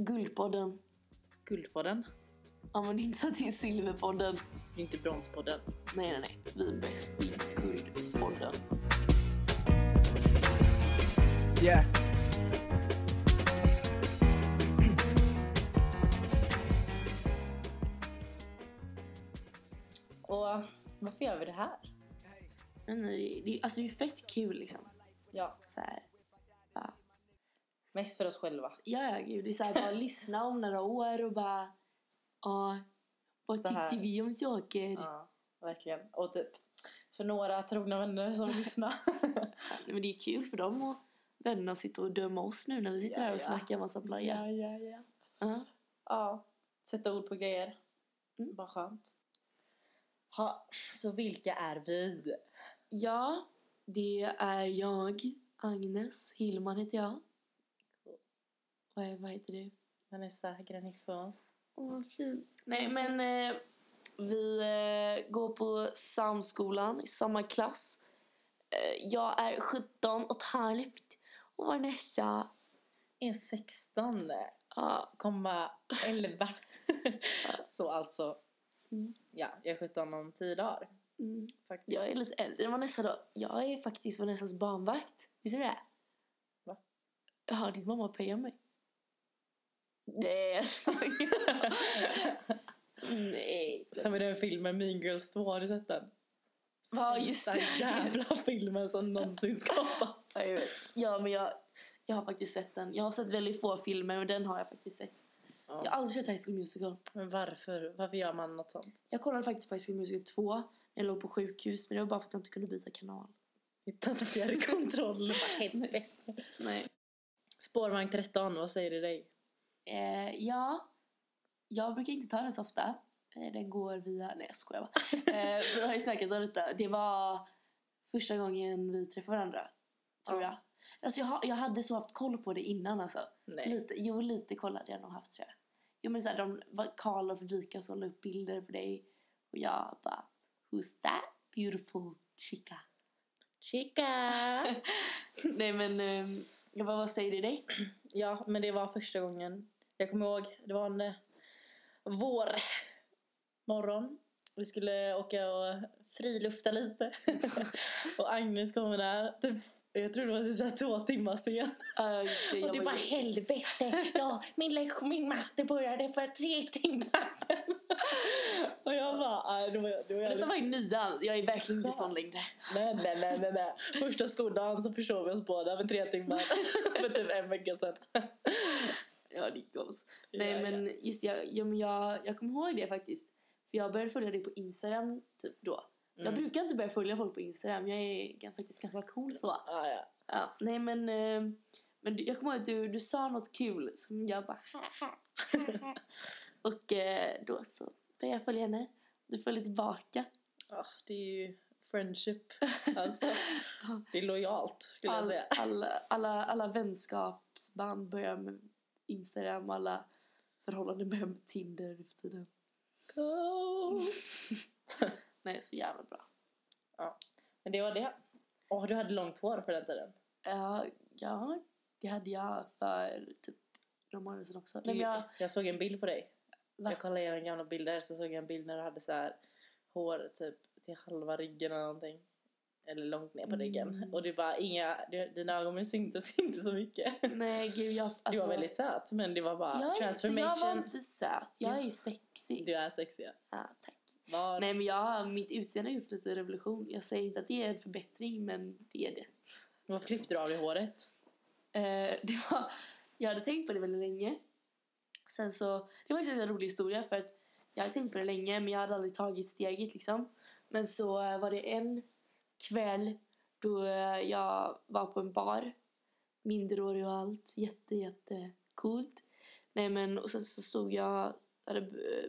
Guldpodden. Guldpodden. Ja, men det är inte så att det är Silverpodden. Det är inte Bronspodden. Nej, nej, nej. Vi är bäst i Guldpodden. Yeah. Och varför gör vi det här? Men det, det, alltså, det är fett kul liksom. Ja, Så här. Mest för oss själva. ja, ja gud. Det är så här, bara lyssna om några år och bara... Ja, vad Så här. tyckte vi om saker? Ja, verkligen. Och typ för några trogna vänner som lyssnar. Men det är kul för dem och vännerna att sitta och döma oss nu när vi sitter Ja, här och ja. snackar massa blaja. ja, ja. Ja. Ja, sätta ord på grejer. Mm. Bara skönt. Ha, så vilka är vi? Ja, det är jag, Agnes Hillman heter jag. Vad, vad heter du? Vanessa Granitfån. Åh, vad fint. Nej, men eh, vi eh, går på Samskolan i samma klass. Eh, jag är 17 och ett halvt och Vanessa Är 16, ja, komma 11. så alltså, Mm. ja, jag är 17 om 10 dagar. mm, Faktiskt. jag är lite äldre Vanessa då. Jag är faktiskt Vanessas barnvakt. Visste du det? Va? Ja, din mamma pejar mig. Nej. Nej. Som i den filmen Mean Girls 2, har du sett den? Ja, just det. Jävla filmen som någonsin skapats. Ja, jag vet. Ja, men jag, jag har faktiskt sett den. Jag har sett väldigt få filmer, men den har jag faktiskt sett. Ja. Jag har aldrig sett High School Musical. Men varför? Varför gör man något sånt? Jag kollade faktiskt på High School Musical 2 när jag låg på sjukhus, men det var bara för att jag inte kunde byta kanal. Hitta inte fjärrkontroll. Nej. Spårvagn 13, vad säger det dig? Eh, ja, jag brukar inte ta den så ofta. Eh, den går via... Nej, jag skojar bara. eh, vi har ju snackat om detta. Det var första gången vi träffade varandra, tror Ja. jag. Alltså jag, har- jag hade så haft koll på det innan alltså. Nej. Lite, jo, lite koll hade jag nog haft tror jag. Jo men såhär, de, var- Karl och Fredrika som la upp bilder på dig. Och jag bara, who's that beautiful chica? Chica! Nej men, eh, jag bara, vad säger det dig? ja, men det var första gången. Jag kommer ihåg, det var en eh, vår morgon. Vi skulle åka och frilufta lite. och Agnes kommer där. Jag tror det var så här två timmar sen. Jag Och du var bara ju- helvete, ja, min, lektion, min matte började för tre timmar sedan. och jag bara, nej, det var, det var Detta var ju nian, jag är verkligen inte sån längre. Nej, nej, nej, nej, nej. Första skoldagen så förstår vi oss båda med tre timmar. för typ en vecka sedan. Ja, det. Nej, Ja, men just jag, ja, men jag, jag kommer ihåg det faktiskt. För jag började följa dig på Instagram typ då. Jag Mm. brukar inte börja följa folk på Instagram. Jag är faktiskt ganska cool så. Ah, ja. Ja, nej men, eh, men du- jag kommer ihåg att du, du sa något kul som jag bara. Och eh, då så började jag följa henne. Du följde tillbaka. Ah, det är ju friendship. Alltså, det är lojalt skulle jag All, säga. alla, alla, alla vänskapsband börjar med Instagram. Alla förhållanden med Tinder nu för tiden. Nej, så jävla bra. Ja, men det var det. Och du hade långt hår på den tiden. Ja, ja, det hade jag för typ några månader sedan också. Nej, jag, jag såg en bild på dig. Va? Jag kollade igenom gamla bilder så såg jag en bild när du hade så här hår typ till halva ryggen eller någonting. Eller långt ner på ryggen. Mm. Och du bara, inga, du, dina ögonbryn syntes inte så mycket. nej, gud, jag... Alltså, du var väldigt söt men det var bara jag, inte- transformation. Jag var inte söt. Jag är sexig. Du är sexig. ja. Ja, tack. Var, Nej, men jag, mitt utseende har gjort lite revolution. Jag säger inte att det är en förbättring, men det är det. Varför klippte du av dig håret? Eh, det var, jag hade tänkt på det väldigt länge. Sen så, det var en rolig historia för att jag hade tänkt på det länge men jag hade aldrig tagit steget liksom. Men så eh, var det en kväll då eh, jag var på en bar. Minderårig och allt. Jätte, jätte coolt. Nej men och sen så stod jag, hade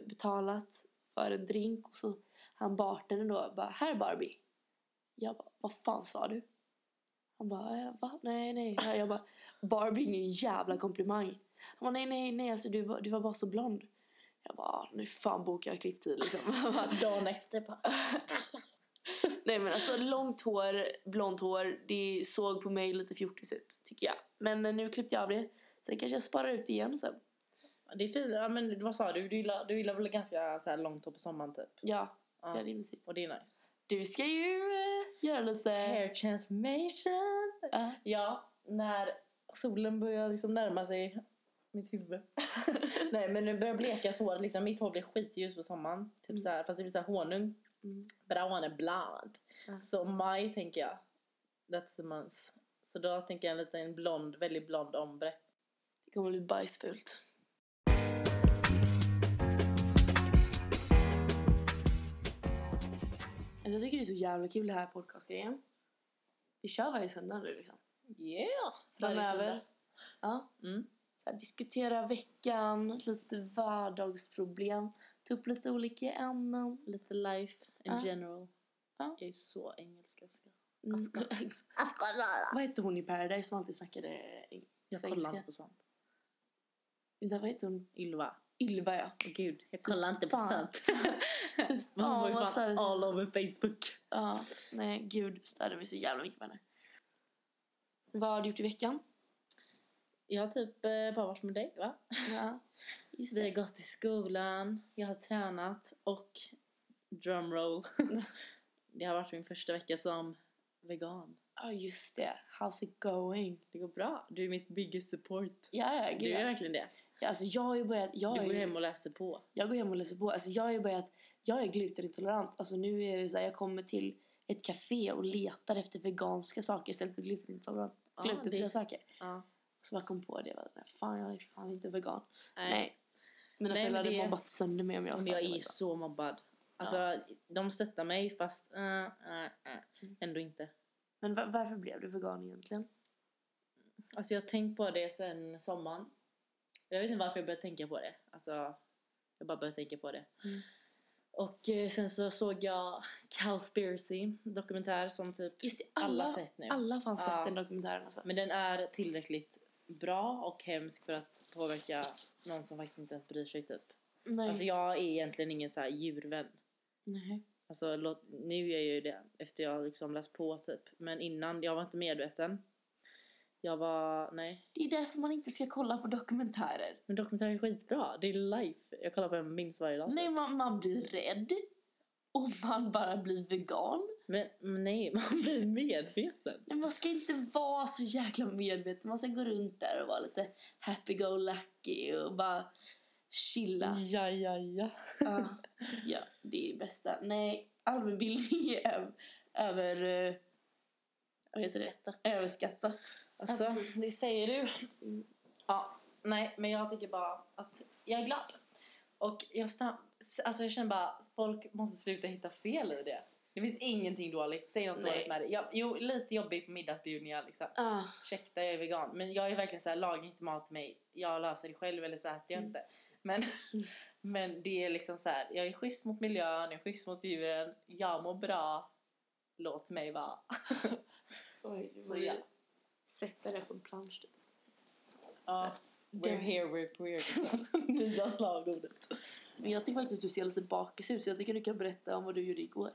betalat för en drink och så han bartendern då bara, här Barbie. Jag bara, vad fan sa du? Han bara, eh, va? Nej, nej. Ja, Jag bara, Barbie är ingen jävla komplimang. Han bara, nej, nej, nej, alltså du, du var bara så blond. Jag bara, "Ah, nu fan bokar jag klipptid liksom. Dagen efter bara. nej men alltså långt hår, blont hår, det såg på mig lite fjortis ut tycker jag. Men eh, nu klippte jag av det. Sen kanske jag sparar ut det igen sen. Det är fint. Ja, men vad sa du? Du gillar, du gillar väl ganska så här långt hår på sommaren typ? Ja, Ja. ja det är mysigt. Och det är nice. Du ska ju eh, göra lite... Hair transformation! Ja. Ja, när solen börjar liksom närma sig mitt huvud. Nej, men det börjar bleka så. Liksom, mitt hår blir skitljus på sommaren. Typ så här, fast det blir så här honung. Mm. But I want a blonde. Ja. Så maj tänker jag. That's the month. Så då tänker jag en liten blond, väldigt blond ombre. Det kommer bli bajsfult. Alltså jag tycker det är så jävla kul det här podcastgrejen. Vi kör varje söndag nu liksom. Yeah! Framöver. Ja. Mm. Så här, diskutera veckan, lite vardagsproblem, ta upp lite olika ämnen. Lite life in Ja. general. Ja. Jag är så engelska. Mm. Vad hette hon i Paradise som alltid snackade eng- Jag kollar inte på sånt. Vänta, vad heter hon? Ylva. Ylva, ja. Åh gud, jag kollar inte på sånt. Hon var ju fan all over Facebook. Ja, nej gud, störde mig så jävla mycket på henne. Vad har du gjort i veckan? Jag har typ eh, bara varit med dig va? Ja, just Vi har gått till skolan, jag har tränat och drumroll. det har varit min första vecka som vegan. Ja, just det. How's it going? Det går bra. Du är mitt biggest support. Ja, ja, gud. Du är ja. verkligen det. Ja, Alltså, jag har ju börjat... Jag, Du går ju- hem och läser på. jag går hem och läser på. Alltså, jag har ju börjat... Jag är glutenintolerant. Alltså, nu är det så här, jag kommer till ett café och letar efter veganska saker istället för glutenintolerant. Ja, glutenfria det- saker. Ja. Så bara kom på det. Jag bara, fan, jag är fan inte vegan. Nej. Nej. Mina föräldrar hade det- mobbat sönder mig om jag sa jag är var så mobbad. Alltså, de stöttar mig fast äh, äh, Mm. ändå inte. Men va- varför blev du vegan egentligen? Alltså jag har tänkt på det sen sommaren. Jag vet inte varför jag började tänka på det. Alltså, jag bara började tänka på det. Mm. Och eh, sen så såg jag Cowspiracy, dokumentär som typ Just alla, alla, sett nu. Alla har fan Ja. sett den dokumentären. Alltså. Men den är tillräckligt bra och hemsk för att påverka någon som faktiskt inte ens bryr sig typ. Nej. Alltså jag är egentligen ingen så här djurvän. Nej. Alltså låt, nu är jag ju det efter jag liksom läst på typ. Men innan, jag var inte medveten. Jag var, nej. Det är därför man inte ska kolla på dokumentärer. Men dokumentärer är skitbra. Det är life. Jag kollar på en minst varje dag. typ. Nej, man, man blir rädd. Och man bara blir vegan. Men nej, man blir medveten. Men man ska inte vara så jäkla medveten. Man ska gå runt där och vara lite happy-go-lucky och bara chilla. Ja, ja, ja. Ja, ja, det är det bästa. Nej, allmänbildning är över... eh, vad heter det? Överskattat. Alltså, Ja, precis. det säger du. Ja, nej, men jag tycker bara att jag är glad. Och jag, sta- alltså jag känner bara att folk måste sluta hitta fel i det. Det finns ingenting dåligt. Säg något Nej. dåligt med det. Jag, jo, lite jobbigt på middagsbjudningar liksom. Ah, Ursäkta, jag är vegan. Men jag är verkligen så här, laga inte mat till mig. Jag löser det själv eller så äter jag inte. Men, men det är liksom så här, jag är schysst mot miljön, jag är schysst mot djuren. Jag mår bra. Låt mig vara. oj, Så ja. Sätta det på en plansch. typ. Ja. We're here, we're queer. Nya slagordet. Men jag tycker faktiskt du ser lite bakis ut så jag tycker du kan berätta om vad du gjorde igår.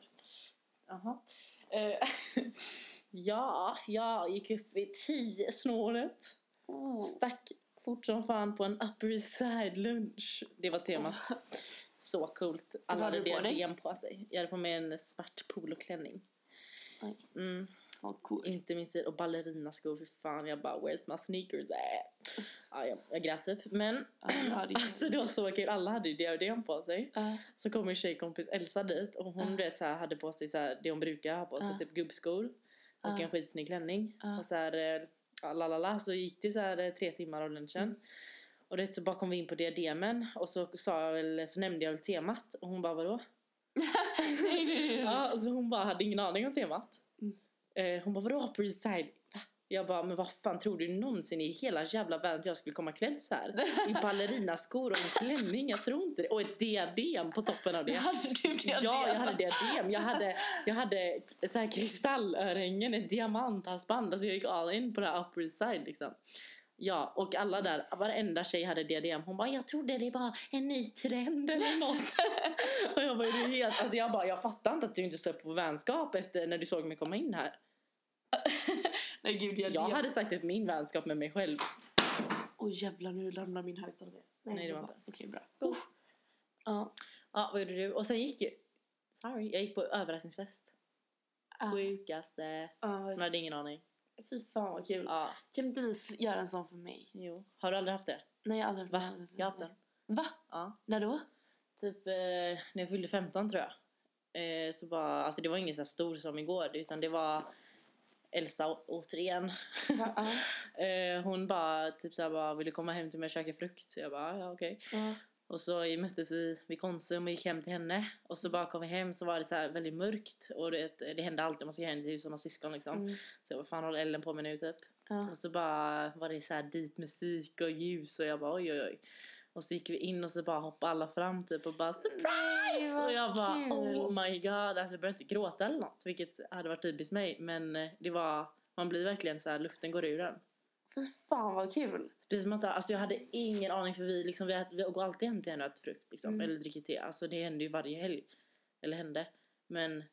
Jaha. Eh, ja, jag gick upp vid tio snåret. Oh. Stack fort som fan på en Upper East Side lunch. Det var temat. Så coolt. Alla hade diadem på sig. Jag hade på mig en svart poloklänning. Mm, vad coolt. inte min stil. Och ballerinaskor. Fy fan, jag bara where's my sneakers at? Ja, jag, jag grät typ. Men alltså det var så kul. Alla hade ju diadem på sig. Ja. Så kom min tjejkompis Elsa dit och hon du vet, så här, hade på sig så här, det hon brukar ha på sig, Ja. typ gubbskor och Ja. en skitsnygg klänning. Och så här, eh, lalala, så gick det så här eh, tre timmar av lunchen. Mm. Och det så bara kom vi in på diademen och så, sa jag väl, så nämnde jag väl temat och hon bara vadå? nej, nej, nej. Ja, alltså hon bara hade ingen aning om temat. Eh, hon bara vadå Upper East Side? Va? Jag bara, men vad fan tror du någonsin i hela jävla världen att jag skulle komma klädd så här? I ballerinaskor och en klänning, jag tror inte det. Och ett diadem på toppen av det. Hade du det? Ja, jag hade diadem. Jag hade, jag hade så här kristallörhängen, ett diamanthalsband. Alltså jag gick all in på det här Upper East Side liksom. Ja, och alla där, varenda tjej hade diadem. Hon bara, jag trodde det var en ny trend eller något. och jag bara, är du helt... Alltså jag bara, jag fattar inte att du inte står på vänskap efter när du såg mig komma in här. Nej, gud, jag, Jag jag... hade sagt upp min vänskap med mig själv. Oj, jävlar, nu ramlar min högtalare. Nej, det var inte. Okej, bra. Cool. Ja. Ja, vad gjorde du? Och sen gick ju... Sorry, jag gick på överraskningsfest. Ah. Sjukaste. Ja, Jag hade ingen aning. fy fan vad kul. Ja, Kan inte ni göra en sån för mig? jo. Har du aldrig haft det? Nej, jag har aldrig Va? aldrig- Jag har haft den. Va? Ja. När då? Typ eh, när jag fyllde 15 tror jag. Eh, så bara, alltså det var ingen så stor som igår utan det var Elsa återigen. Ja. eh, hon bara typ så här bara, vill du komma hem till mig och käka frukt? Så jag bara, ja okej. Ja. Och så möttes vi vid Konsum och gick hem till henne. Och så bara kom vi hem så var det så väldigt mörkt. Och det, det hände alltid, man ska hem till hus och några syskon liksom. Mm. Så jag bara, fan håller Ellen på med nu typ? Och så bara var det så här deep musik och ljus och jag bara oj oj oj. Och så gick vi in och så bara hoppade alla fram typ och bara surprise! Nej, och jag bara kul. oh my god. Alltså jag började inte gråta eller något vilket hade varit typiskt mig. Men eh, det var, man blir verkligen så här, luften går ur en. Fy fan vad kul. Som att, alltså jag hade ingen aning för vi, liksom, vi, vi går alltid hem till henne och äter frukt liksom, Mm. eller dricker te. Alltså det hände ju varje helg. Eller hände. Men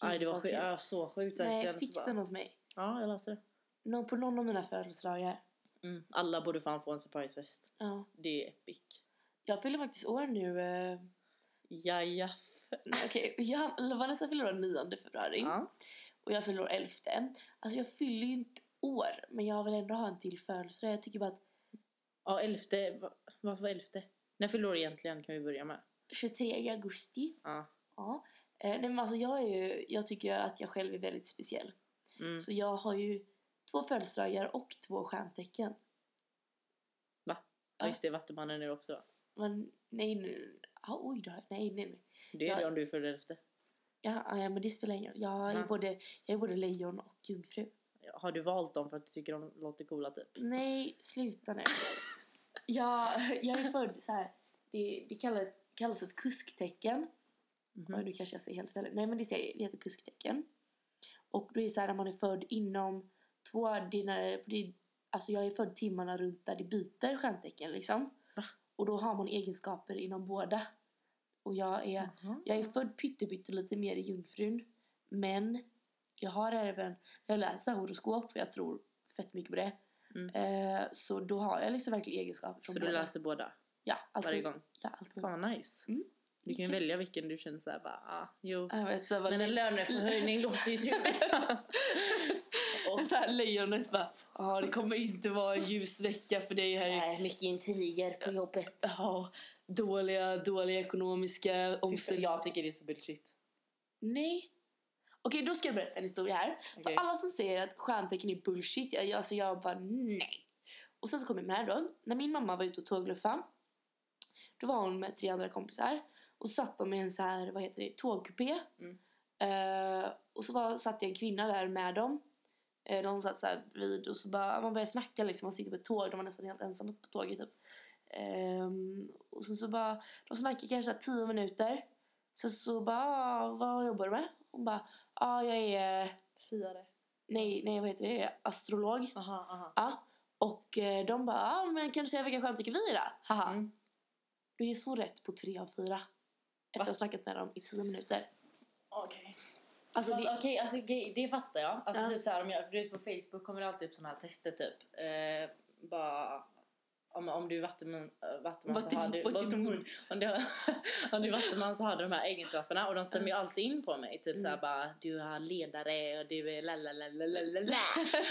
aj, det var kul. ja, så sjukt verkligen. Nej, fixa den hos mig. Ja, jag löste det. Nå, på någon av mina födelsedagar. Mm. Alla borde fan få en surprisefest. Ja. Det är epic. Jag fyller faktiskt år nu. Eh, Jaja. Okej, okay. Vanessa fyller år 9 februari. Ja. Och jag fyller år 11. Alltså jag fyller ju inte år. Men jag vill ändå ha en till födelsedag. Jag tycker bara att ja, elfte. va- Varför var elfte? När fyller år egentligen kan vi börja med. 23 augusti. Ja. Ja. Eh, nej, men alltså jag, är ju, jag tycker att jag själv är väldigt speciell. Mm. Så jag har ju två födelsedagar och två stjärntecken. Va? Ja, just det. Vattumannen är det också. Men nej, nej. Ah, oj då. Nej, nej, nej. Det är Ja. det om du fyller elfte. Ja, ah, ja, men det spelar ingen roll. Jag är, Ja. både, jag är både lejon och jungfru. Har du valt dem för att du tycker de låter coola typ? Nej, sluta nu. jag, jag är född så här. Det, det kallas, kallas ett kusktecken. Mhm. Oj, nu kanske jag säger helt fel. Nej, men det, säger, det heter kusktecken. Och då är det så här när man är född inom två... Dina, det, alltså jag är född timmarna runt där det byter stjärntecken liksom. Va? Och då har man egenskaper inom båda. Och jag är, Jaha. jag är född pyttepytte lite mer i jungfrun. Men jag har även... Jag läser horoskop för jag tror fett mycket på det. Mm. Eh, så då har jag liksom verkligen egenskaper från Så du båda. läser båda? Ja, alltid. varje gång? Ja, alltid. Fan nice. Mm. Du kan ju välja vilken du känner såhär bara, ah, jo. Jag vet, så bara, Men en löneförhöjning låter ju trevligt. Så här lejonet bara, ja det kommer inte vara en ljus vecka för dig här. Nej, mycket intriger på jobbet. Ja, dåliga, dåliga ekonomiska omständigheter. Jag tycker det är så bullshit. Nej. Okej, då ska jag berätta en historia här. Okej. För alla som säger att stjärntecken är bullshit, jag, alltså jag bara nej. Och sen så kom jag med då, när min mamma var ute och tågluffade, då var hon med tre andra kompisar. Och så satt de i en så här, vad heter det, tågkupé. Mm. Eh, och så var, satt det en kvinna där med dem. Eh, de satt så här bredvid och så bara, man började snacka liksom, man sitter på ett tåg, de var nästan helt ensamma på tåget typ. Ehm, och sen så bara, de snackade kanske tio minuter. Sen så bara, ah, vad jobbar du med? Hon bara, ja ah, jag är, Siare. nej, nej vad heter det, astrolog. Aha, aha. Ja. Och eh, de bara, ah, men kan du säga vilka stjärntecken vi är då? Haha. Mm. Du är så rätt på tre av fyra. Efter att ha snackat med dem i tio minuter. Okej. Alltså, Alltså, det, Okej, alltså, det fattar jag. Alltså, Ja. typ så här, om jag, för du vet på Facebook kommer det alltid upp såna här tester typ. Eh, bara, om, om du är vattenman, äh, vattenman så har du... vattenman. Om du, om du vattenman så har du de här egenskaperna och de stämmer ju alltid in på mig. Typ Mm. så här bara, du har ledare och du är la la la la la la la.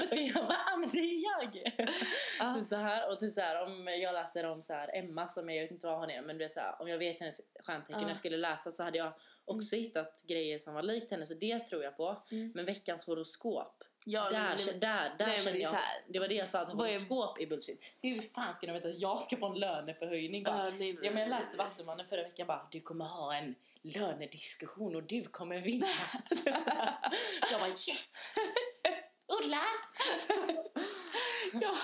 Och jag bara, ah men det är jag! Ja. Så här, och typ så här, om jag läser om så här, Emma som är, jag vet inte vad hon är, men du vet så här, om jag vet hennes stjärntecken när jag skulle läsa så hade jag också hittat grejer som var likt henne så det tror jag på. Mm. Men veckans horoskop, ja, där, men- där, där nej, känner jag, här- det var det jag sa att Vad är- horoskop är bullshit. Hur fan ska de veta att jag ska få en löneförhöjning? Bara, Ja, nej, ja, men jag läste Vattumannen förra veckan bara, du kommer ha en lönediskussion och du kommer vinna. jag bara yes! Ulla! ja,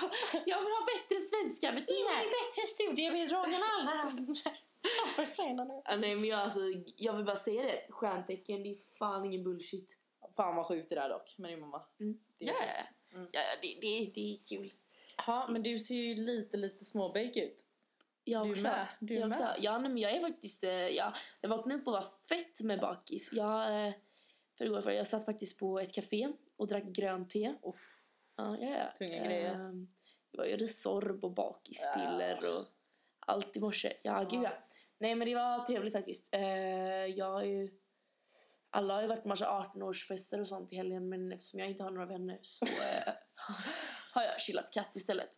jag vill ha bättre svenska betyg Ge mig här. bättre studiebidrag än alla andra. Ja, nej, men jag, alltså, jag vill bara säga det. Stjärntecken, det är fan ingen bullshit. Fan vad sjukt det där dock med din mamma. Mm. Det är Ja, sjukt. ja, ja, ja, det, det, det är kul. Ja, men du ser ju lite, lite småbake ut. Jag Du också. med. Du jag med. också. Ja, nej, men jag är faktiskt... eh, Jag, jag vaknade upp och var fett med bakis. Jag, eh, för igår, för jag satt faktiskt på ett café och drack grönt te. Uff. Ja, ja, ja. Tunga grejer. Ehm, Det var ju Resorb och bakispiller Ja. och allt i morse. Ja, gud ja. Nej, men det var trevligt faktiskt. Eh, jag har ju... Alla har ju varit på massa 18-årsfester och sånt i helgen men eftersom jag inte har några vänner så eh, har jag chillat katt istället.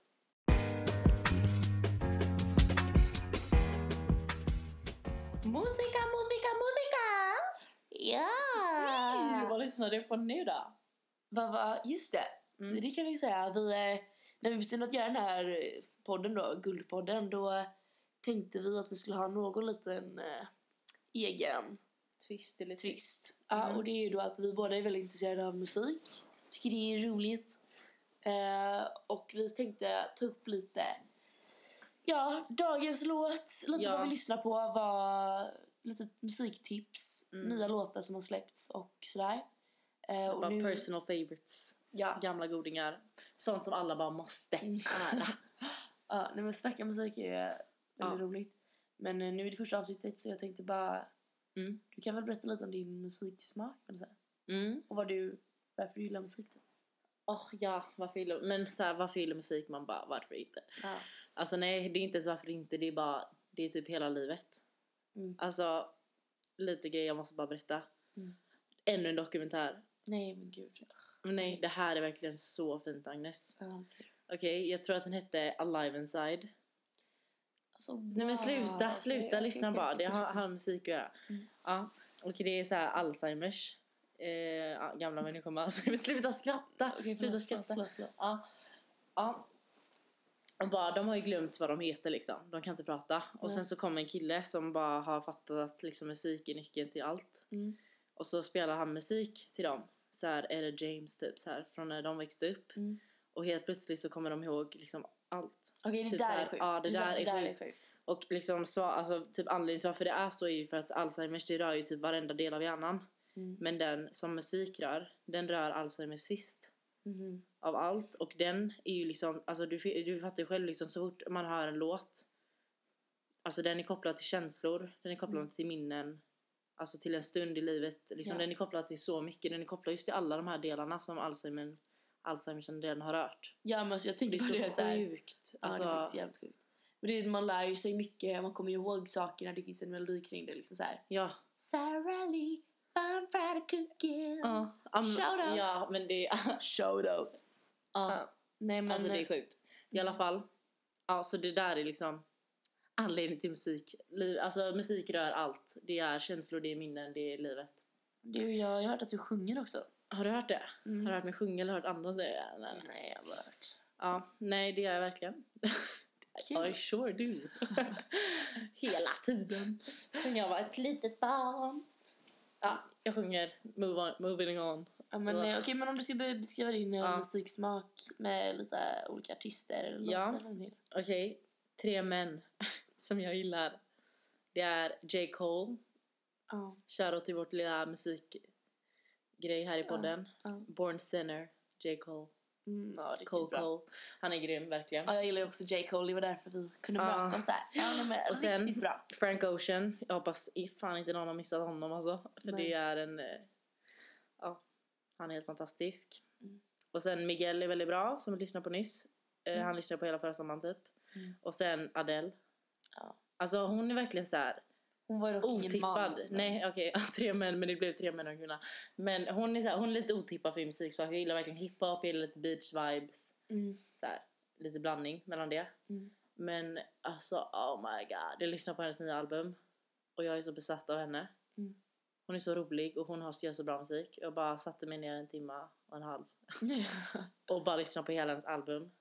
Musika, musika, musika! Ja! Vad lyssnar du på nu då? Vad var... Just det. Mm. Det kan vi säga. Vi, eh, när vi bestämde att göra den här podden då, Guldpodden, då tänkte vi att vi skulle ha någon liten eh, egen Twist eller twist. Ja, Mm. och det är ju då att vi båda är väldigt intresserade av musik. Tycker det är roligt. Eh, och vi tänkte ta upp lite, ja, dagens låt, lite Ja. vad vi lyssnar på, vad, lite musiktips, Mm. nya låtar som har släppts och sådär. Eh, och Bara nu, personal favorites. ja, Gamla godingar. Sånt som alla bara måste Mm. höra. ja, nej, men snacka musik är väldigt Ja. roligt. Men eh, nu är det första avsnittet så jag tänkte bara, Mm. du kan väl berätta lite om din musiksmak kan du säga? Mm. och vad du, varför du gillar musik då? Åh ja, varför gillar, men så här, varför gillar musik? Man bara, varför inte? Ja. Alltså nej, det är inte ens varför inte. Det är bara, det är typ hela livet. Mm. Alltså, lite grejer jag måste bara berätta. Mm. Ännu en dokumentär. Nej men gud. Men nej, det här är verkligen så fint Agnes. Ja, okej. Okej, jag tror att den hette Alive Inside. Alltså, Nej men sluta, sluta okej, lyssna okej, bara. okej, Det har, har musik att göra. Mm. Ja, och det är så här Alzheimers. Eh, gamla människor med Alzheimers. Sluta skratta! Okej, sluta skratta. förlåt, förlåt. Ja. ja. Och bara, de har ju glömt vad de heter liksom. De kan inte prata. Och Ja. sen så kommer en kille som bara har fattat att liksom, musik är nyckeln till allt. Mm. Och så spelar han musik till dem. Så här är det James typ så här från när de växte upp. Mm. Och helt plötsligt så kommer de ihåg liksom allt. Okej, det Typ där här, är sjukt. ja, det där är där sjukt. är sjukt. Och liksom så, alltså, typ anledningen till varför det är så är ju för att Alzheimers det rör ju typ varenda del av hjärnan. Mm. Men den som musik rör, den rör Alzheimers sist Mhm. av allt. Och den är ju liksom, alltså du, du fattar ju själv liksom så fort man hör en låt. Alltså den är kopplad till känslor, den är kopplad till minnen. Alltså till en stund i livet. Liksom, Ja. Den är kopplad till så mycket. Den är kopplad just till alla de här delarna som Alzheimer, Alzheimers redan har rört. Ja men alltså, jag Det tänkte på är det så så här. sjukt. Ja, Alltså, det är faktiskt jävligt sjukt. Men det, är- man lär ju sig mycket, man kommer ihåg sakerna, det finns en melodi kring det liksom så här. ja. Sarah Lee, I'm fried cooking. Ja, ja, men- Shout out. Ja, men det, Shout out. ja. Ja. Nej men, Alltså det är sjukt. I alla fall. Ja, så det där är liksom anledningen till musik. Alltså musik rör allt. Det är känslor, det är minnen, det är livet. du, jag, jag har hört att du sjunger också. Har du hört det? Mm. Har du hört mig sjunga eller hört andra säga det? Nej. Nej, jag har bara hört. Ja, nej det är jag verkligen. Kul. I sure do. Hela tiden. Sen jag var ett litet barn. Ja, jag sjunger move on, Moving on. Ja, men, eh, okej, men om du ska be- beskriva din eh, Ja. musiksmak med lite olika artister eller Ja. låtar eller någonting. Okej, tre män som jag gillar. Det är J. Cole. Ja. Shoutout till vårt lilla musikgrej här i podden. Born Sinner, J. Cole. Mm, ja, riktigt Cole bra. Cole. Han är grym verkligen. Ja, jag gillar också J. Cole, det var därför vi kunde Ja. mötas där. Ja, men, Och sen- riktigt bra. Frank Ocean. Jag hoppas fan inte någon har missat honom alltså. För Nej. det är en... eh, Ja, han är helt fantastisk. Mm. Och sen Miguel är väldigt bra, som vi lyssnade på nyss. Eh, Mm. Han lyssnade på hela förra sommaren typ. Mm. Och sen Adele. Ja. Alltså hon är verkligen så här Hon var ingen man. otippad. Nej okej, tre män men det blev tre män och en kvinna. Men hon är, så här, hon är lite otippad för musiksmak. Jag gillar verkligen hiphop, jag gillar lite beach vibes. Mm. Så här, lite blandning mellan det. Mm. Men alltså oh my god. Jag lyssnar på hennes nya album. Och jag är så besatt av henne. Mm. Hon är så rolig och hon har så bra musik. Jag bara satte mig ner en timme och en halv. Och bara lyssnade på hela hennes album.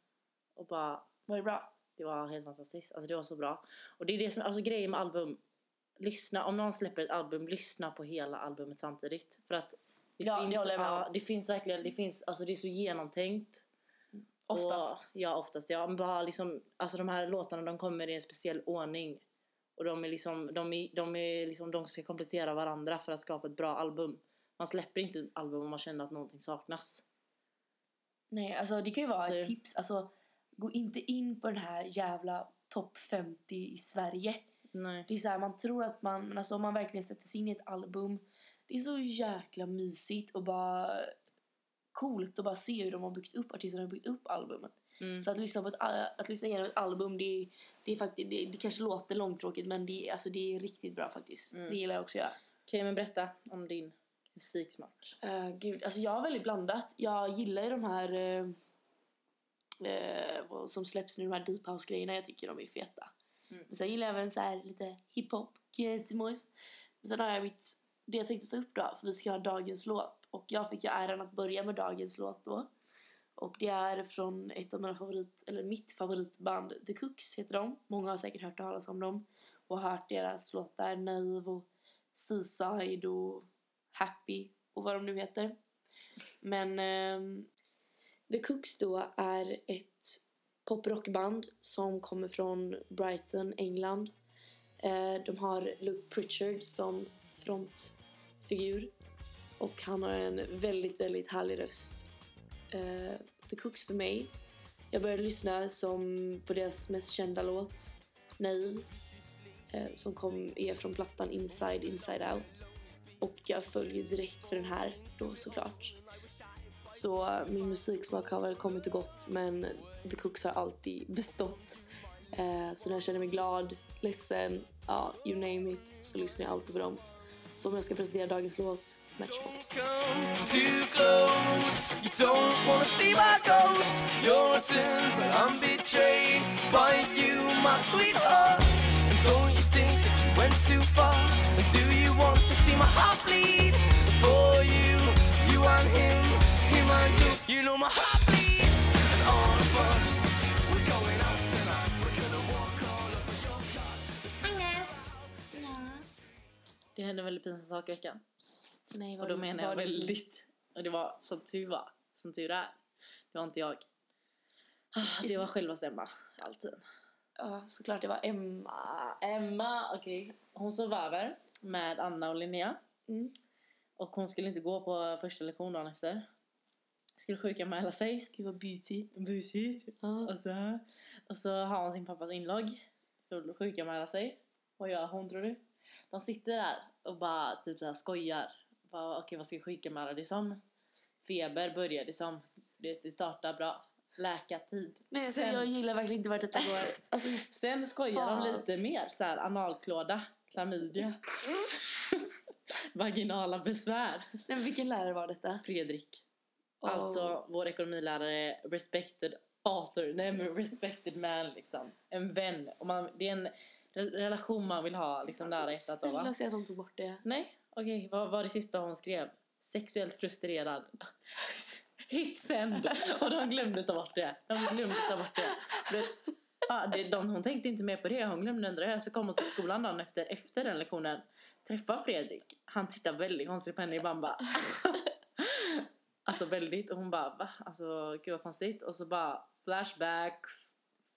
Och bara var det bra? det var helt fantastiskt. Alltså det var så bra. Och det är det som alltså grejen med album. Lyssna, om någon släpper ett album, lyssna på hela albumet samtidigt. För att det, Ja, finns, ja, det finns verkligen, det finns, alltså det är så genomtänkt. Oftast. Och, ja, oftast. Ja, bara liksom, alltså de här låtarna de kommer i en speciell ordning. Och de är liksom, de är, de är liksom, de ska komplettera varandra för att skapa ett bra album. Man släpper inte ett album om man känner att någonting saknas. Nej, alltså det kan ju vara ett tips. Alltså, gå inte in på den här jävla topp 50 i Sverige. Nej. Det är så här, man tror att man, men alltså om man verkligen sätter sig in i ett album. Det är så jäkla mysigt och bara coolt att bara se hur de har byggt upp, artisterna har byggt upp albumen. Mm. Så att lyssna, på ett, att lyssna igenom ett album, det, är- det, är faktiskt, det, det kanske låter långtråkigt men det, är- alltså, det är riktigt bra faktiskt. Mm. Det gillar jag också att göra. Okej, men berätta om din musiksmak. Uh, gud, alltså jag har väldigt blandat. Jag gillar ju de här eh, vad som släpps nu, de här deep house-grejerna. Jag tycker de är feta. Mm. Sen gillar jag även så här lite hiphop, Kinesimos. Men sen har jag mitt, det jag tänkte ta upp då, för vi ska ha dagens låt. Och jag fick ju äran att börja med dagens låt då. Och det är från ett av mina favorit, eller mitt favoritband, The Cooks heter de. Många har säkert hört talas om dem. Och hört deras låtar Naive och Seaside och Happy och vad de nu heter. Men um, The Cooks då är ett poprockband som kommer från Brighton, England. Eh, de har Luke Pritchard som frontfigur och han har en väldigt, väldigt härlig röst. Eh, The Cooks för mig. Jag började lyssna som på deras mest kända låt, Nail eh, som kom, är från plattan Inside Inside Out. Och jag följer direkt för den här då såklart. Så min musiksmak har väl kommit och gått men The Cooks har alltid bestått. Eh, så när jag känner mig glad, ledsen, ja, you name it, så lyssnar jag alltid på dem. Så om jag ska presentera dagens låt, Matchbox. Come too close. You don't wanna see Det hände väldigt pinsamma saker i veckan. Nej, Och då menar jag väldigt. Och det var som tur var. Som tur är. Det var inte jag. Ah, Det var själva Emma. Alltid. Ja, såklart det var Emma. Emma, okej. Hon sov över med Anna och Linnea. Mm. Och hon skulle inte gå på första lektionen dagen efter. Skulle sjukanmäla sig. Gud vad busigt. Busigt. Ja. Och så, och så har hon sin pappas inlogg för att sjukanmäla sig. Vad gör hon tror du? De sitter där och bara typ så här skojar. Bara, Okej vad ska jag sjukanmäla dig som? Feber börjar det som. Det det startar bra. Läkartid. Nej, alltså, sen, jag gillar verkligen inte vart detta går. Alltså, sen skojar Fan. de lite mer så här analklåda, klamydia. Vaginala besvär. nej, vilken lärare var detta? Fredrik. Åh. Alltså vår ekonomilärare, respected author, nej men respected man liksom. En vän. Och man, det är en relation man vill ha liksom hjärtat av va? Snälla säg att de tog bort det. Nej, okej, vad var det sista hon skrev? Sexuellt frustrerad. Hit send! Och de glömde ta bort det. De glömde ta bort det. Vet, ja, det de, hon tänkte inte mer på det. Hon glömde ändra det. Så kom hon till skolan dagen efter, efter den lektionen. Träffar Fredrik. Han tittar väldigt konstigt på henne i bamba. Alltså väldigt. Och hon bara, va? Alltså gud vad konstigt. Och så bara flashbacks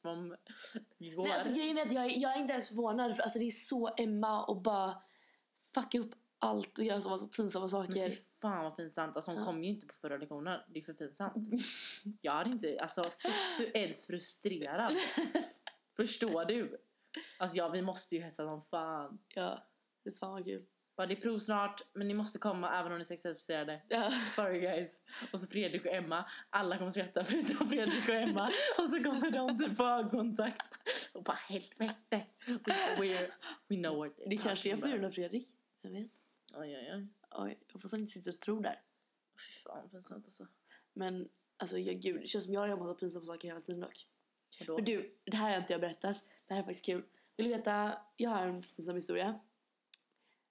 från igår. Nej, alltså, grejen är att jag, är- jag är inte ens förvånad. För, alltså, det är så Emma och bara fucka upp allt och göra så, så pinsamma Men fy saker. fan vad pinsamt. Alltså hon Ja. kom ju inte på förra lektionen. Det är för pinsamt. Jag hade inte, alltså sexuellt frustrerad. Förstår du? Alltså ja, vi måste ju hetsa som fan. Ja, det fan vad kul. Bara, det är prov snart, men ni måste komma även om ni är sexuellt. Ja. Sorry guys. Och så Fredrik och Emma. Alla kommer skratta förutom Fredrik och Emma. Och så kommer de typ ögonkontakt. Och bara helvete. We, we know what they're Det kanske är på grund av Fredrik. Jag vet. Oj, oj, oj. Oj, hoppas han inte sitter och tror där. Fy fan pinsamt alltså. Men alltså, jag, gud, det känns som jag gör massa pinsamma saker hela tiden dock. Vadå? Men du, det här har inte jag berättat. Det här är faktiskt kul. Vill du veta? Jag har en pinsam historia.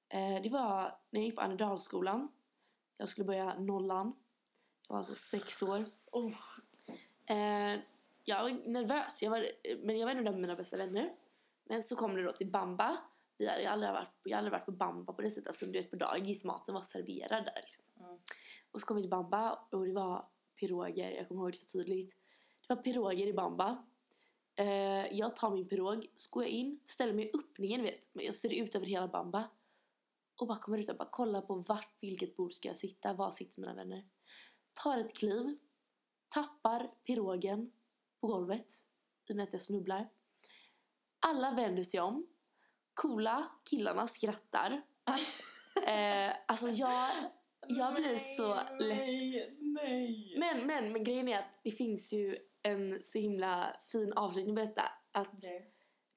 Eh, det var när jag gick på Annedalsskolan. Jag skulle börja nollan. Jag var alltså sex år. Oh. Jag var nervös, jag var, men jag var en av mina bästa vänner. Men så kom det då till bamba. Vi hade, jag, aldrig varit, jag har aldrig varit på bamba på det sättet. Alltså, du vet, på dagis, maten var serverad där. Liksom. Mm. Och så kom vi till bamba och det var piroger. Jag kommer ihåg det så tydligt. Det var piroger i bamba. Eh, jag tar min pirog, så går jag in, ställer mig i öppningen, vet. Men jag ser ut över hela bamba. Och bara kommer ut och bara kollar på vart, vilket bord ska jag sitta, var sitter mina vänner. Tar ett kliv, tappar pirogen på golvet i och med att jag snubblar. Alla vänder sig om. Coola killarna skrattar. Eh, alltså jag, jag blir så ledsen. Nej, nej. Men, men, men grejen är att det finns ju en så himla fin avslutning på detta. Att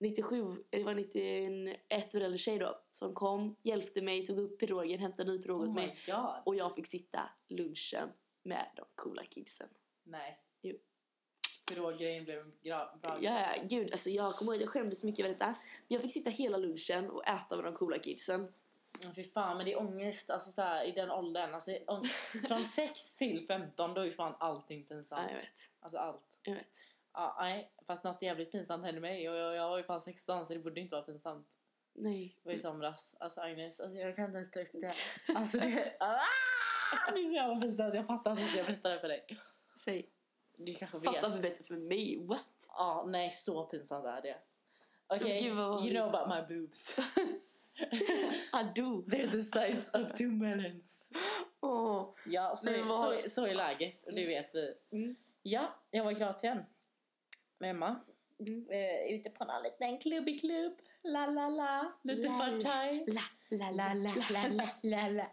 97, det var 91 år äldre tjej då, som kom, hjälpte mig, tog upp pirogen, hämtade ny pirog åt Oh mig. god. Och jag fick sitta lunchen med de coola kidsen. Nej. Jo. Pirog-grejen blev en bra Ja, ja, gud, alltså jag kommer ihåg, jag skämdes så mycket över detta. Jag fick sitta hela lunchen och äta med de coola kidsen. Ja, Fy fan, men det är ångest alltså, så här, i den åldern. Alltså, från 6 till 15 då är ju fan allting pinsamt. Ja, jag vet. Alltså allt. Jag vet. Ja, nej, fast något jävligt pinsamt hände mig och jag, jag var ju fan 16 så det borde inte vara pinsamt. Nej. Det var i somras. Alltså Agnes, alltså, jag kan inte ens ta upp det. Alltså det, ah, det är så jävla pinsamt. Jag fattar inte att jag berättar det för dig. Säg. Du kanske vet. för bättre för mig. What? Ja, nej så pinsamt är det. Okej, var you know about my boobs. Ado. They're the size of two melons. Åh. Ja, så, Men är, så, så är läget och det vet vi. Mm. Ja, jag var i Kroatien med Emma. Mm. Eh, ute på någon liten klubbig klubb. La la la, lite partaj. La, la, La la la la la la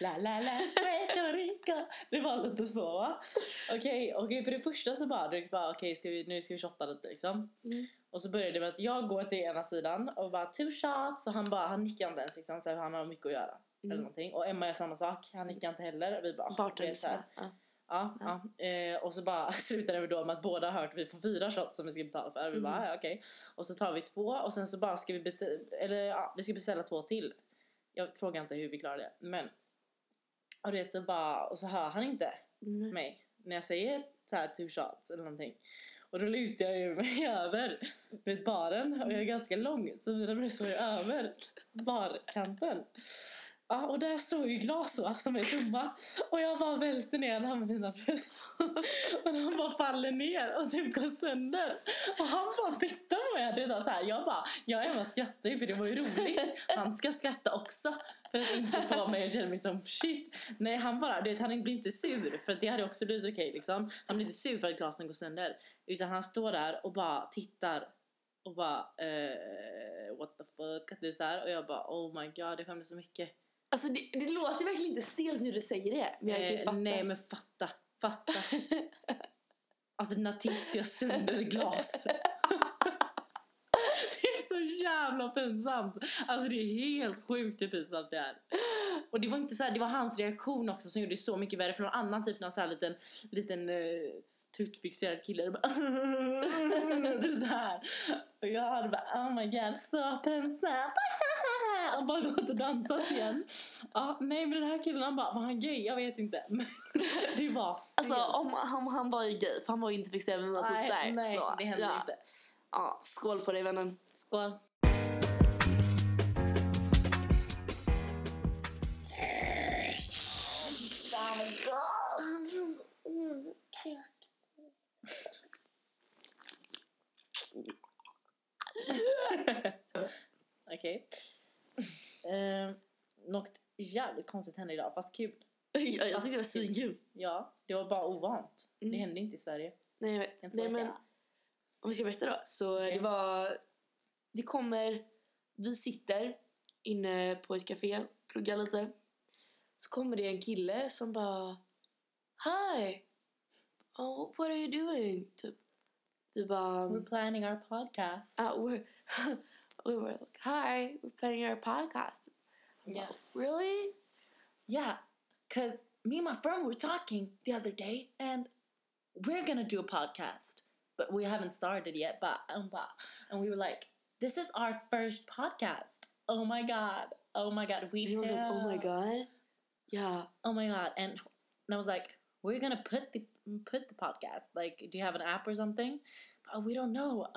La la la Puerto Rico Det var lite så va? Okej, okej för det första så bara, det bara okej ska vi, nu ska vi shotta lite liksom Mm. Och så började det med att jag går till ena sidan och bara two shots och han bara, han nickar inte ens liksom så här, han har mycket att göra Eller någonting och Emma gör samma sak, han nickar inte heller och vi bara, Bartender. Ja. Ja, ja. Eh, och så bara slutade vi då med att båda har hört att vi får fyra shots som vi ska betala för. Vi bara, ja, okej. Och så tar vi två och sen så bara ska vi beställa, eller ja, vi ska beställa två till. Jag frågar inte hur vi klarar det, men. Och det så bara, och så hör han inte Mm. mig när jag säger så här two shots eller någonting. Och då lutar jag ju mig över vid baren och jag är ganska lång så mina bröst var ju över barkanten. Ja, och där står ju glas va, som är tomma. Och jag bara välter ner den här med mina bröst. Och de bara faller ner och typ går sönder. Och han bara tittar på mig. Det är så här, jag bara, jag och Emma skrattar ju för det var ju roligt. Han ska skratta också. För att inte få mig att känna mig som shit. Nej, han bara, det, han blir inte sur. För att det hade också blivit okej okay, liksom. Han blir inte sur för att glasen går sönder. Utan han står där och bara tittar. Och bara, eh, what the fuck. Det är så här. Och jag bara, oh my god, jag skämdes så mycket. Alltså det, det låter verkligen inte stelt när du säger det. Men jag kan ju Eh, fatta. Nej men fatta, fatta. alltså gör sönder glas. det är så jävla pinsamt. Alltså det är helt sjukt hur pinsamt det är. Och det var inte så här, det var hans reaktion också som gjorde det så mycket värre. För någon annan typ någon så här liten, liten uh, tuttfixerad kille. Bara, du så här. Och jag hade bara oh my god så pinsamt. och bara gått och dansat igen. Ja, nej men den här killen han bara, var han gay? Jag vet inte. Men det var stelt. Alltså om han, han var ju gay för han var ju inte fixerad med mina tuttar. nej så, det hände ja. inte. Ja, skål på dig vännen. Skål. Okej. Eh, något jävligt konstigt hände idag, fast kul. jag, jag tyckte det var svinkul. Ja, det var bara ovant. Det Mm. hände inte i Sverige. Nej jag vet. Nej men om vi ska berätta då. Så Okej. det var, det kommer, vi sitter inne på ett café, pluggar lite. Så kommer det en kille som bara Hi! Oh, what are you doing? Typ. Vi bara We're planning our podcast. uh, we're, we were like, hi, we're planning our podcast. I'm Yeah. like, really? Yeah, because me and my friend were talking the other day, and we're gonna do a podcast, but we haven't started yet. But um, but- and we were like, this is our first podcast. Oh my god! Oh my god! We And he was like, oh my god. Yeah. Oh my god! And and I was like, we're gonna put the put the podcast. Like, do you have an app or something? But we don't know.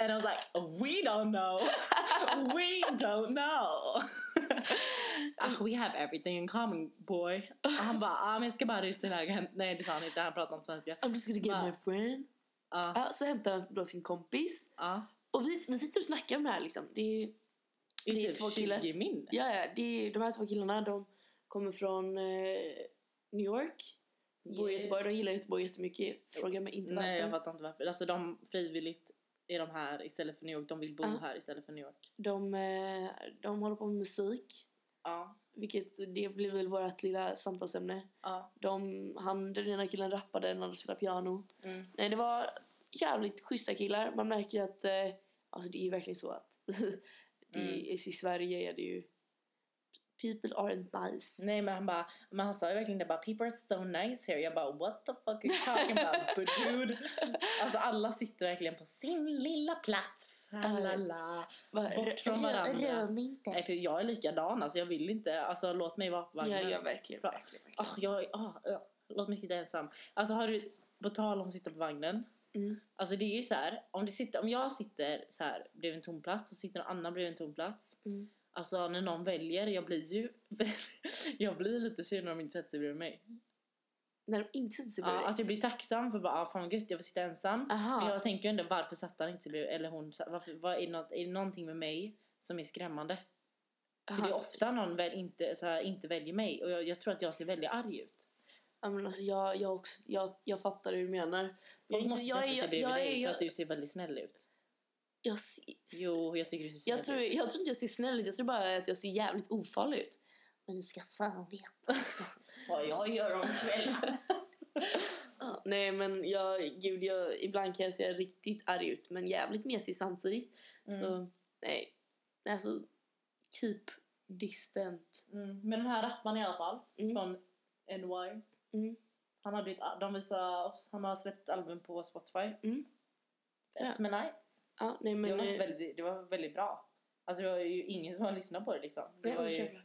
And I was like, we don't know. we don't know. Ah, we have everything in common, boy. Och han bara, ah, men jag ska bara rusa iväg. Nej, det sa han inte. Han pratade inte svenska. I'm just gonna get my friend. Ja, så hämtar han då sin kompis. Ja. Och vi, vi sitter och snackar om det här liksom. Det är, Det Det är är två typ killar. 20 min. ja, ja, det är, de här två killarna de kommer från eh, New York. Bor i. Göteborg. De gillar Göteborg jättemycket. Fråga mig inte varför. Nej, jag fattar inte varför. Alltså de frivilligt är de här istället för New York. De vill bo Ja. här istället för New York. de, eh, de håller på med musik. Ja. Vilket, det blir väl vårt lilla samtalsämne. Ja. De, han, den ena killen rappade, den andra spelade piano. Mm. Nej, det var jävligt schyssta killar. Man märker att, eh, alltså det är ju verkligen så att det Mm. i Sverige är det ju people aren't nice. Nej men han bara, men han sa ju verkligen det bara people are so nice here. Jag bara what the fuck are you talking about but dude. Alltså alla sitter verkligen på sin lilla plats. Halala. Bort från varandra. Rör mig inte. Nej för jag är likadan alltså jag vill inte, alltså låt mig vara. Ja, ja, verkligen. Verkligen, verkligen. Ah, jag, ah, ja. Låt mig sitta ensam. Alltså har du, på tal om att sitta på vagnen. Mm. Alltså det är ju så här, om, det sitter, om jag sitter så här bredvid en tom plats och sitter någon annan bredvid en tom plats. Mm. Alltså när någon väljer, jag blir ju, jag blir lite sur när de inte sätter sig bredvid mig. När de inte sätter sig Ja, bredvid dig. alltså jag blir tacksam för bara, ah, fan vad gött jag får sitta ensam. Aha. Men jag tänker ju ändå varför satt han inte sig bredvid, eller hon, varför, vad är, något, är det någonting med mig som är skrämmande? För det är Aha. ofta någon väl inte, så här, inte väljer mig och jag, jag tror att jag ser väldigt arg ut. Ja, men alltså, jag, jag, också, jag, jag fattar hur du menar. Jag, måste inte- jag, sätta sig bredvid dig för att du ser väldigt snäll ut. Jag, ser- Jo, jag tycker du ser snäll jag, tror, ut. jag tror inte jag ser snäll ut, jag tror bara att jag ser jävligt ofarlig ut. Men ni ska fan veta alltså. Vad jag gör om kvällen. Nej men jag, gud, jag, ibland kan jag se riktigt arg ut men jävligt mesig samtidigt. Mm. Så nej, alltså keep distant. Mm. Men den här rapparen i alla fall, Mm. från NY. Mm. Han hade ett, de oss, han har släppt ett album på Spotify. Mm. Fett Ja. men nice. Ja, nej men... det, var eh, väldigt, det var väldigt bra. Alltså det var ju ingen som har lyssnat på det liksom. Det nej, var men, ju,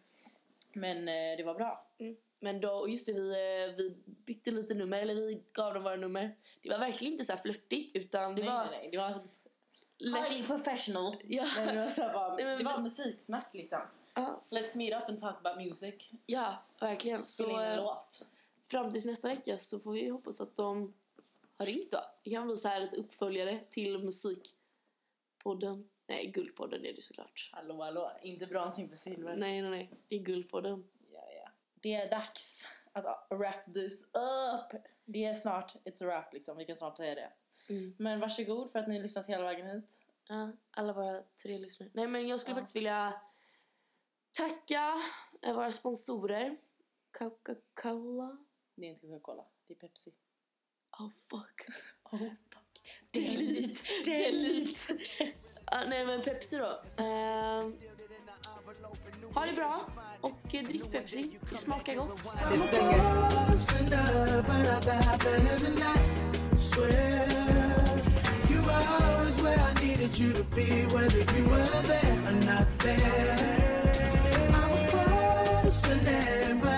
men eh, det var bra. Mm. Men då, just det, vi, eh, vi bytte lite nummer, eller vi gav dem våra nummer. Det var verkligen inte så här flörtigt utan det nej, var nej, nej. Det var lätt- highly professional. Ja. Nej, det var, så bara, Nej, men det var vi- musiksnack liksom. Ja, Let's meet up and talk about music. ja, verkligen. Så en eh, låt. fram tills nästa vecka så får vi hoppas att de har ringt då. Det kan bli så här ett uppföljare till musikpodden. Nej, Guldpodden är det såklart. Hallå hallå, inte brons, inte silver. Nej, nej, nej. Det är Guldpodden. Ja, ja. Det är dags att wrap this up. Det är snart, it's a wrap liksom, vi kan snart säga det. Mm. Men varsågod för att ni har lyssnat hela vägen hit. Ja, alla våra tre lyssnare. Nej, men jag skulle Ja. faktiskt vilja tacka eh, våra sponsorer. Coca-Cola. Det är inte Coca-Cola, det är Pepsi. Oh, fuck. Oh fuck. Delete, delete. ah, nej, men Pepsi då. Ehm, ha det bra och eh, drick Pepsi. Det smakar gott. Always